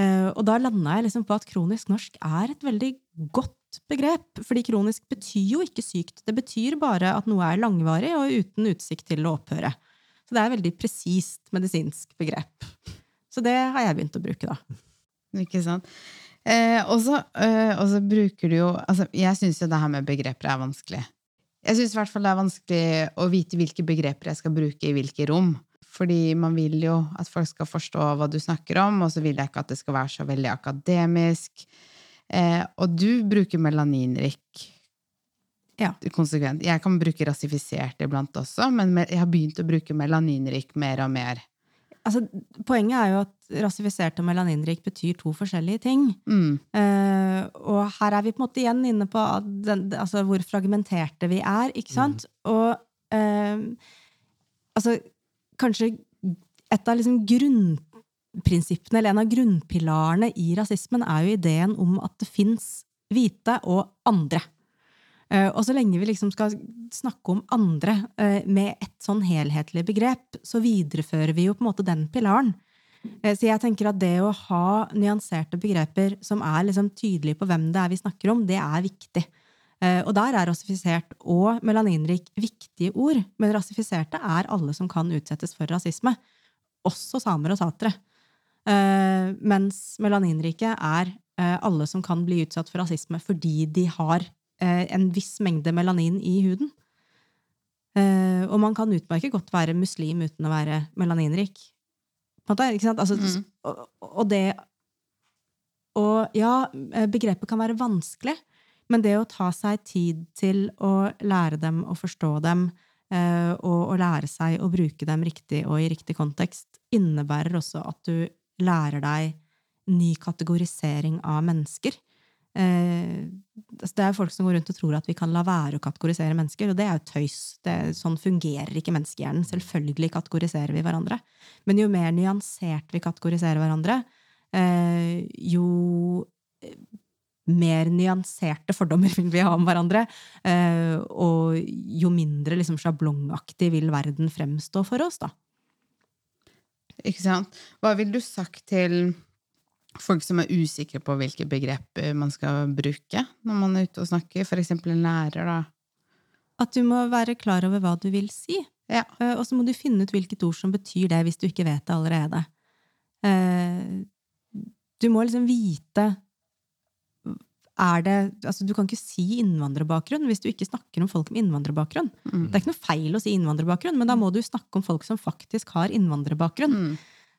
Og da landa jeg liksom på at kronisk norsk er et veldig godt begrep. Fordi kronisk betyr jo ikke sykt. Det betyr bare at noe er langvarig og uten utsikt til å opphøre. Så det er et veldig presist medisinsk begrep. Så det har jeg begynt å bruke, da. Ikke sant? Eh, og så eh, bruker du jo altså, Jeg syns jo det her med begreper er vanskelig. Jeg syns i hvert fall det er vanskelig å vite hvilke begreper jeg skal bruke i hvilke rom. Fordi man vil jo at folk skal forstå hva du snakker om, og så vil jeg ikke at det skal være så veldig akademisk. Eh, og du bruker melaninrik Ja. konsekvent. Jeg kan bruke rasifisert iblant også, men jeg har begynt å bruke melaninrik mer og mer. Altså, poenget er jo at rasifisert og melaninrik betyr to forskjellige ting. Mm. Eh, og her er vi på en måte igjen inne på at den, altså hvor fragmenterte vi er, ikke sant? Og eh, altså kanskje et av liksom grunnprinsippene, eller en av grunnpilarene i rasismen, er jo ideen om at det fins hvite og andre. Eh, og så lenge vi liksom skal snakke om andre eh, med et sånn helhetlig begrep, så viderefører vi jo på en måte den pilaren. Eh, Så jeg tenker at det å ha nyanserte begreper som er liksom tydelige på hvem det er vi snakker om, det er viktig. Eh, Og der er rasifisert og melaninrik viktige ord, men rasifiserte er alle som kan utsettes for rasisme. Også samer og tatere. Eh, Mens melaninrike er eh, alle som kan bli utsatt for rasisme fordi de har en viss mengde melanin i huden. Og man kan utmerket godt være muslim uten å være melaninrik. Altså, Mm. og, og det Og ja, begrepet kan være vanskelig, men det å ta seg tid til å lære dem og forstå dem, eh, og å lære seg å bruke dem riktig og i riktig kontekst, innebærer også at du lærer deg ny kategorisering av mennesker. eh, altså Det er folk som går rundt og tror at vi kan la være å kategorisere mennesker, og det er jo tøys. Det, sånn fungerer ikke menneskehjernen. Selvfølgelig kategoriserer vi hverandre. Men jo mer nyansert vi kategoriserer hverandre, eh, jo mer nyanserte fordommer vil vi ha om hverandre, eh, og jo mindre liksom, sjablongaktig vil verden fremstå for oss, da. Ikke sant? Hva ville du sagt til folk som er usikre på hvilke begreper man skal bruke når man er ute og snakker, eksempel en lærer, da? At du må være klar over hva du vil si. Ja. Eh, og så må du finne ut hvilket ord som betyr det, hvis du ikke vet det allerede. Eh, du må liksom vite er det, altså Du kan ikke si innvandrerbakgrunn hvis du ikke snakker om folk med innvandrerbakgrunn. Mm. Det er ikke noe feil å si innvandrerbakgrunn, men da må du snakke om folk som faktisk har innvandrerbakgrunn. Mm.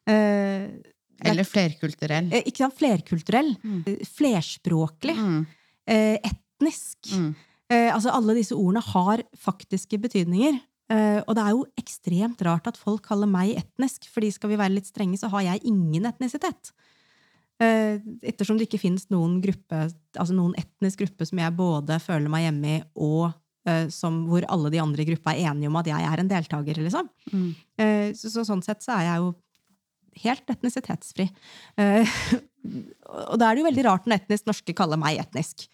Eh, er- Eller flerkulturell. eh, ikke sant? Flerkulturell. Mm. eh, Flerspråklig. Mm. Eh, etnisk. Mm. Eh, altså Alle disse ordene har faktiske betydninger. Eh, og det er jo ekstremt rart at folk kaller meg etnisk, fordi skal vi være litt strenge, så har jeg ingen etnisitet. Eh, ettersom det ikke finnes noen gruppe, altså noen etnisk gruppe som jeg både føler meg hjemme i, og eh, som, hvor alle de andre i gruppa er enige om at jeg er en deltaker, liksom. Mm. Eh, så, så sånn sett så er jeg jo helt etnisitetsfri. Og da er det jo veldig rart når etnisk norske kaller meg etnisk.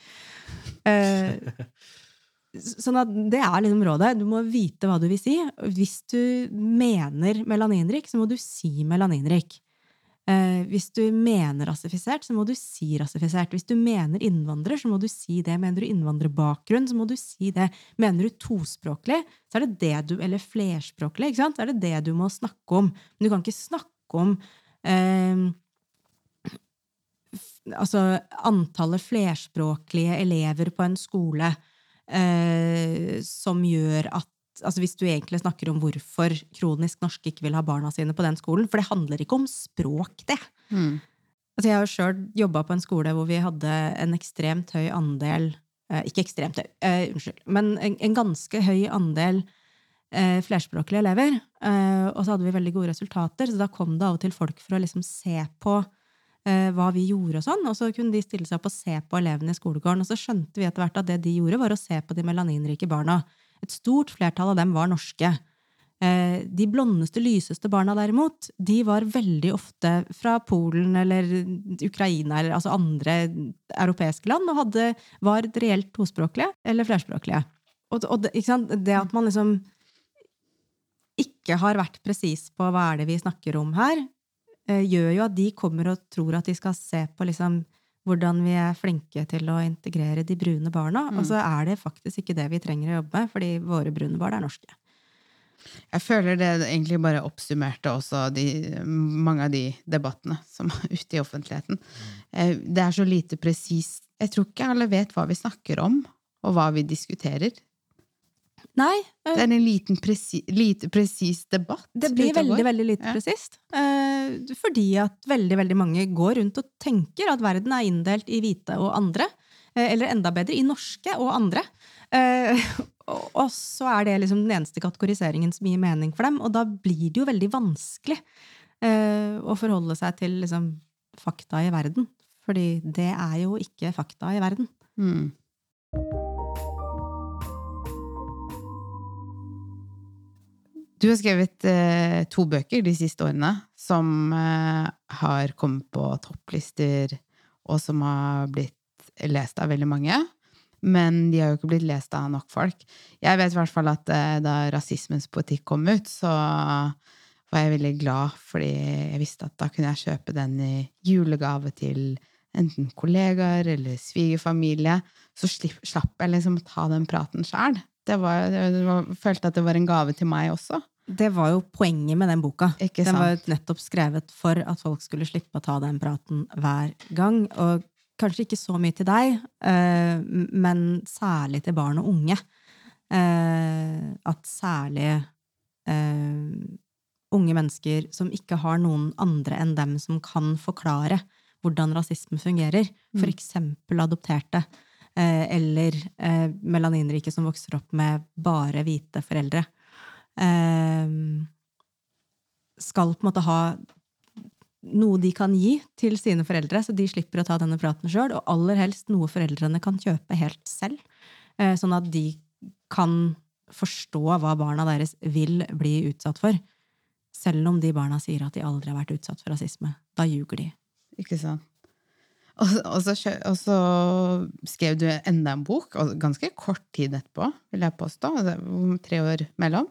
Sånn at det er liksom rådet. Du må vite hva du vil si. Hvis du mener melaninrik, så må du si melaninrik. Eh, hvis du mener rasifisert, så må du si rasifisert. Hvis du mener innvandrer, så må du si det. Mener du innvandrerbakgrunn, så må du si det. Mener du tospråklig, så er det det du Eller flerspråklig, ikke sant? Så er det det du må snakke om. Men du kan ikke snakke om eh, Altså antallet flerspråklige elever på en skole eh, som gjør at Altså Hvis du egentlig snakker om hvorfor kronisk norske ikke vil ha barna sine på den skolen, for det handler ikke om språk, det. Mm. Altså jeg har jo sjøl jobba på en skole hvor vi hadde en ekstremt høy andel eh, Ikke ekstremt høy, uh, unnskyld, men en, en ganske høy andel uh, flerspråklige elever. Uh, og så hadde vi veldig gode resultater, så da kom det av og til folk for å liksom se på hva vi gjorde og sånn, og så kunne de stille seg opp og se på elevene i skolegården. Og så skjønte vi etter hvert at det de gjorde, var å se på de melaninrike barna. Et stort flertall av dem var norske. Eh, De blondeste, lyseste barna derimot, de var veldig ofte fra Polen eller Ukraina eller altså andre europeiske land, og hadde, var reelt tospråklige eller flerspråklige. Og, og det, det at man liksom ikke har vært presis på hva er det vi snakker om her, eh, gjør jo at de kommer og tror at de skal se på liksom hvordan vi er flinke til å integrere de brune barna. Og så er det faktisk ikke det vi trenger å jobbe med, fordi våre brune barn er norske. Jeg føler det egentlig bare oppsummerte også de, mange av de debattene som er ute i offentligheten. Eh, Det er så lite presist. Jeg tror ikke alle vet hva vi snakker om, og hva vi diskuterer. Nei, Det er en liten presi, lite presis debatt. Det blir veldig veldig lite Ja. presist. Uh, fordi at veldig veldig mange går rundt og tenker at verden er inndelt i hvite og andre. Uh, eller enda bedre, i norske og andre. Og, så er det liksom den eneste kategoriseringen som gir mening for dem. Og da blir det jo veldig vanskelig å forholde seg til liksom, fakta i verden. Fordi det er jo ikke fakta i verden. Mm. Du har skrevet eh, to bøker de siste årene som eh, har kommet på topplister, og som har blitt lest av veldig mange. Men de har jo ikke blitt lest av nok folk. Jeg vet i hvert fall at eh, da rasismens politikk kom ut, så var jeg veldig glad, fordi jeg visste at da kunne jeg kjøpe den i julegave til enten kollegaer eller svigerfamilie. Så slapp jeg liksom å ta den praten sjæl. Det var, det var, følte at det var en gave til meg også. Det var jo poenget med den boka. Ikke Den var jo nettopp skrevet for at folk skulle slippe å ta den praten hver gang. Og kanskje ikke så mye til deg, eh, men særlig til barn og unge. Eh, At særlig eh, unge mennesker som ikke har noen andre enn dem som kan forklare hvordan rasisme fungerer, for eksempel adopterte, eller eh, melaninrike som vokser opp med bare hvite foreldre, eh, skal på en måte ha noe de kan gi til sine foreldre, så de slipper å ta denne praten sjøl, og aller helst noe foreldrene kan kjøpe helt selv, eh, sånn at de kan forstå hva barna deres vil bli utsatt for. Selv om de barna sier at de aldri har vært utsatt for rasisme. Da ljuger de. Ikke sant? Og, så, og så skrev du enda en bok, og ganske kort tid etterpå, vil jeg påstå. Altså, tre år mellom.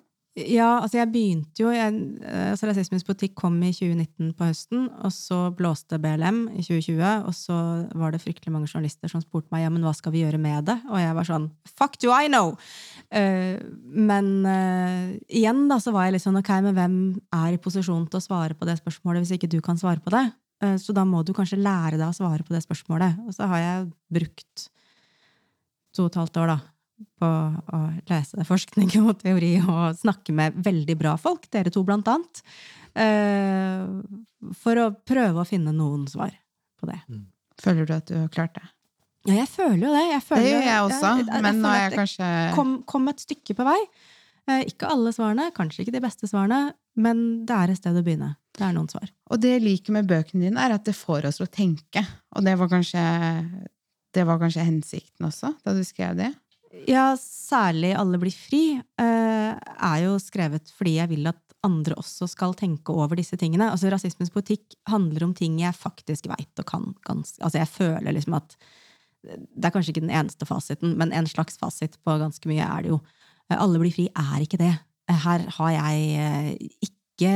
Ja, altså jeg begynte jo jeg, altså Rasismens politikk kom i 2019 på høsten, og så blåste BLM i 2020, og så var det fryktelig mange journalister som spurte meg ja, men hva skal vi gjøre med det, og jeg var sånn fuck do I know! Uh, men uh, igjen da så var jeg litt sånn ok, men hvem er i posisjon til å svare på det spørsmålet hvis ikke du kan svare på det? Eh, så da må du kanskje lære deg å svare på det spørsmålet. Og så har jeg brukt to og et halvt år da, på å lese forskning og teori og snakke med veldig bra folk, dere to blant annet, eh, for å prøve å finne noen svar på det. Føler du at du har klart det? Ja, jeg føler jo det. Jeg føler, Det gjør jeg også, jeg- men nå er jeg kanskje kom, kom et stykke på vei. Eh, ikke alle svarene, kanskje ikke de beste svarene, men det er et sted å begynne. Det er noen svar. Og det jeg liker med bøkene dine, er at det får oss til å tenke. Og det var kanskje, det var kanskje hensikten også, da du skrev det? Ja, særlig Alle blir fri eh, er jo skrevet fordi jeg vil at andre også skal tenke over disse tingene. Altså Rasismens politikk handler om ting jeg faktisk veit og kan ganske Altså jeg føler liksom at Det er kanskje ikke den eneste fasiten, men en slags fasit på ganske mye er det jo. Eh, Alle blir fri er ikke det. Her har jeg eh, ikke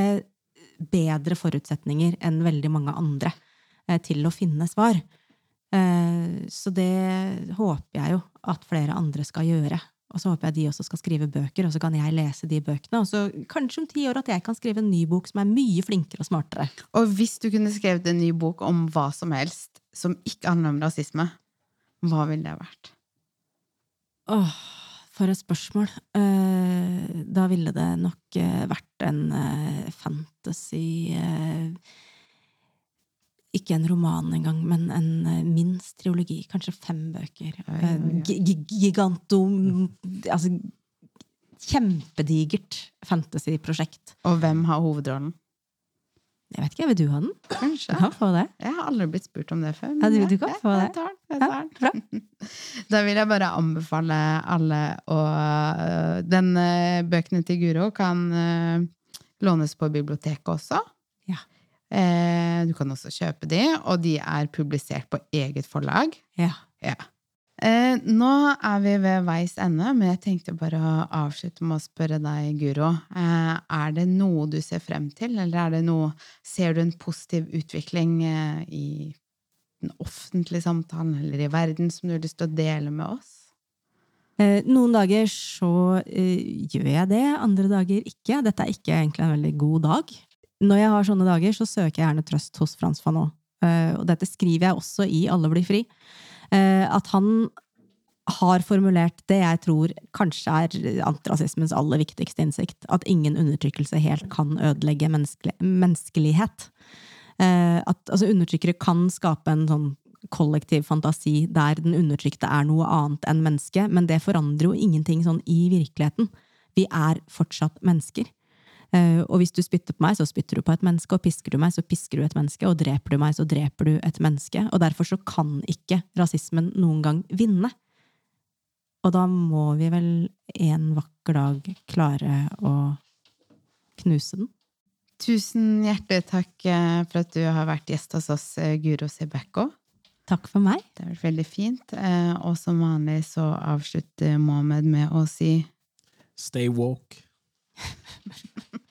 bedre forutsetninger enn veldig mange andre eh, til å finne svar. Eh, Så det håper jeg jo at flere andre skal gjøre. Og så håper jeg de også skal skrive bøker, og så kan jeg lese de bøkene. Og så kanskje om ti år at jeg kan skrive en ny bok som er mye flinkere og smartere. Og hvis du kunne skrevet en ny bok om hva som helst som ikke handler om rasisme, hva ville det vært? Åh, for et spørsmål. Eh, da ville det nok eh, vært en eh, fantasy Ikke en roman engang, men en minst triologi. Kanskje fem bøker. Gigantom Altså kjempedigert fantasyprosjekt. Og hvem har hovedrollen? Jeg vet ikke, vil du ha den? Kanskje? Ja, få det. Jeg har aldri blitt spurt om det før. Ja, du- du kan få få jeg det. tar den, jeg Ja, tar den. Da vil jeg bare anbefale alle å øh, Den øh, bøkene til Guro kan øh, lånes på biblioteket også. Ja. Eh, du kan også kjøpe de, og de er publisert på eget forlag. Ja. Ja. Eh, nå er vi ved veis ende, men jeg tenkte bare å avslutte med å spørre deg, Guro. Eh, er det noe du ser frem til, eller er noe Ser du en positiv utvikling eh, i den offentlige samtalen eller i verden som du har lyst til å dele med oss? Eh, Noen dager så eh, gjør jeg det, andre dager ikke. Dette er ikke egentlig en veldig god dag. Når jeg har sånne dager, så søker jeg gjerne trøst hos Frans Fanon. Eh, og dette skriver jeg også i Alle blir fri. Eh, at han har formulert det jeg tror kanskje er antirasismens aller viktigste innsikt. At ingen undertrykkelse helt kan ødelegge menneskelig, menneskelighet. Eh, at altså, undertrykkere kan skape en sånn kollektiv fantasi der den undertrykte er noe annet enn menneske, men det forandrer jo ingenting sånn i virkeligheten. Vi er fortsatt mennesker. Eh, og hvis du spytter på meg, så spytter du på et menneske, og pisker du meg, så pisker du et menneske, og dreper du meg, så dreper du et menneske. Og derfor så kan ikke rasismen noen gang vinne. Og da må vi vel en vakker dag klare å knuse den. Tusen hjertelig takk eh, for at du har vært gjest hos oss, eh, Guro Sebekko. Takk for meg. Det har vært veldig fint. Eh, Og som vanlig så avslutter Mohammed med å si Stay woke.